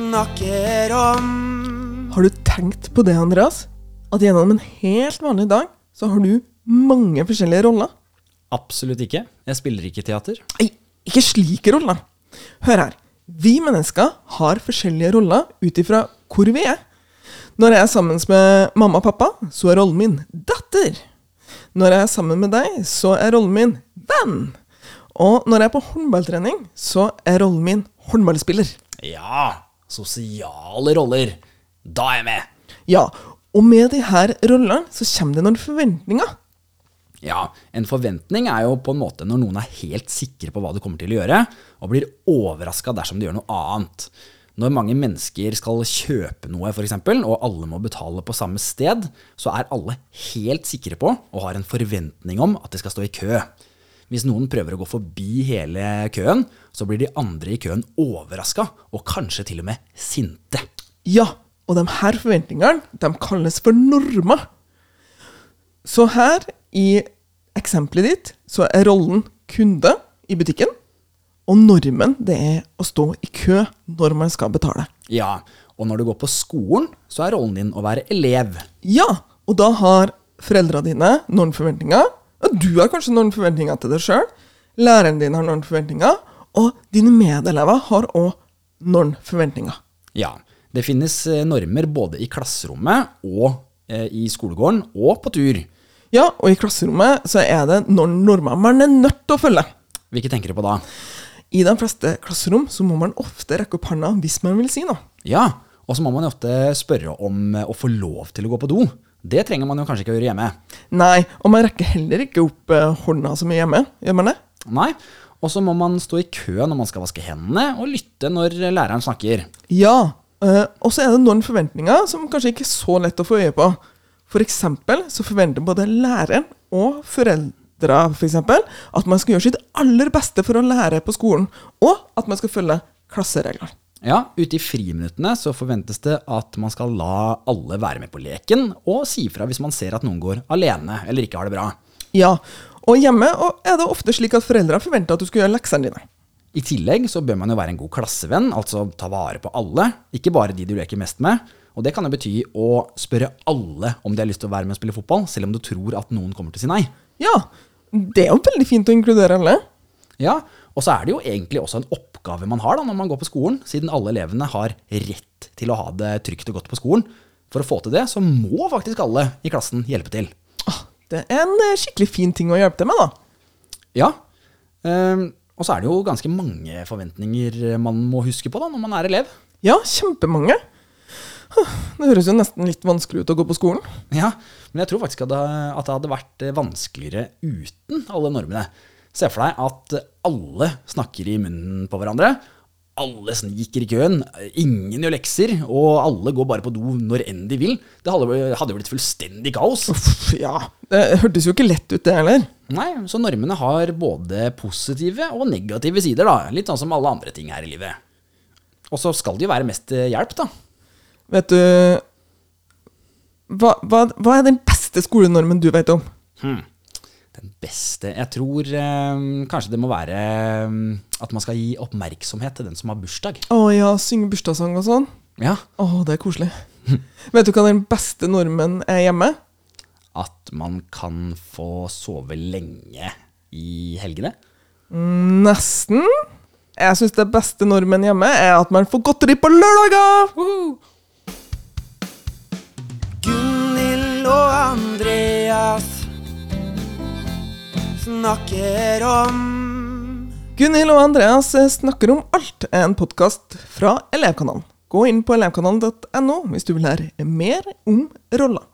snakker om. Har du tenkt på det, Andreas? At gjennom en helt vanlig dag, så har du mange forskjellige roller? Absolutt ikke. Jeg spiller ikke teater. Nei, ikke slike roller. Hør her. Vi mennesker har forskjellige roller ut ifra hvor vi er. Når jeg er sammen med mamma og pappa, så er rollen min datter. Når jeg er sammen med deg, så er rollen min venn. Og når jeg er på håndballtrening, så er rollen min håndballspiller. Ja, sosiale roller. Da er jeg med. Ja, og med de her rollene så kommer det noen forventninger. Ja, en forventning er jo på en måte når noen er helt sikre på hva du kommer til å gjøre, og blir overraska dersom du gjør noe annet. Når mange mennesker skal kjøpe noe, f.eks., og alle må betale på samme sted, så er alle helt sikre på og har en forventning om at de skal stå i kø. Hvis noen prøver å gå forbi hele køen, så blir de andre i køen overraska, og kanskje til og med sinte. Ja, og de her forventningene de kalles for normer. Så her, i eksempelet ditt, så er rollen kunde i butikken. Og normen det er å stå i kø når man skal betale. Ja, og når du går på skolen, så er rollen din å være elev. Ja, og da har foreldrene dine noen forventninger. Og du har kanskje noen forventninger til deg sjøl. Læreren din har noen forventninger. Og dine medelever har òg noen forventninger. Ja, det finnes eh, normer både i klasserommet og eh, i skolegården og på tur. Ja, og i klasserommet så er det noen normer man er nødt til å følge. Hvilke tenker du på da? I de fleste klasserom så må man ofte rekke opp hånda hvis man vil si noe. Ja, og så må man jo ofte spørre om å få lov til å gå på do. Det trenger man jo kanskje ikke å gjøre hjemme. Nei, og man rekker heller ikke opp eh, hånda som er hjemme. Gjør man det? Nei, og så må man stå i kø når man skal vaske hendene, og lytte når læreren snakker. Ja. eh, og så er det noen forventninger som kanskje ikke er så lett å få øye på. For eksempel så forventer både læreren og foreldre for eksempel, at man skal gjøre sitt aller beste for å lære på skolen, og at man skal følge klasseregler. Ja, ute i friminuttene så forventes det at man skal la alle være med på leken, og si fra hvis man ser at noen går alene eller ikke har det bra. Ja, og hjemme og er det ofte slik at foreldra forventer at du skal gjøre leksene dine. I tillegg så bør man jo være en god klassevenn, altså ta vare på alle, ikke bare de du leker mest med. Og det kan jo bety å spørre alle om de har lyst til å være med og spille fotball, selv om du tror at noen kommer til å si nei. Ja, det er jo veldig fint å inkludere alle. Ja, og så er det jo egentlig også en oppgave man har da når man går på skolen, siden alle elevene har rett til å ha det trygt og godt på skolen. For å få til det, så må faktisk alle i klassen hjelpe til. Det er en eh, skikkelig fin ting å hjelpe til med, da. Ja, ehm, og så er det jo ganske mange forventninger man må huske på da når man er elev. Ja, kjempemange. Det høres jo nesten litt vanskelig ut å gå på skolen. Ja, men jeg tror faktisk at det, at det hadde vært eh, vanskeligere uten alle normene. Se for deg at alle snakker i munnen på hverandre. Alle sniker i køen, ingen gjør lekser, og alle går bare på do når enn de vil. Det hadde jo blitt fullstendig kaos. Uff, ja, Det hørtes jo ikke lett ut, det heller. Nei, Så normene har både positive og negative sider, da. Litt sånn som alle andre ting her i livet. Og så skal det jo være mest til hjelp, da. Vet du hva, hva, hva er den beste skolenormen du vet om? Hmm. Den beste Jeg tror eh, kanskje det må være eh, at man skal gi oppmerksomhet til den som har bursdag. Å ja, synge bursdagssang og sånn? Ja, Å, det er koselig. Vet du hva den beste normen er hjemme? At man kan få sove lenge i helgene. Nesten. Jeg syns det beste normen hjemme er at man får godteri på lørdager! Gunhild snakker om. Gunhild og Andreas snakker om alt er en podkast fra Elevkanalen. Gå inn på elevkanalen.no hvis du vil lære mer om roller.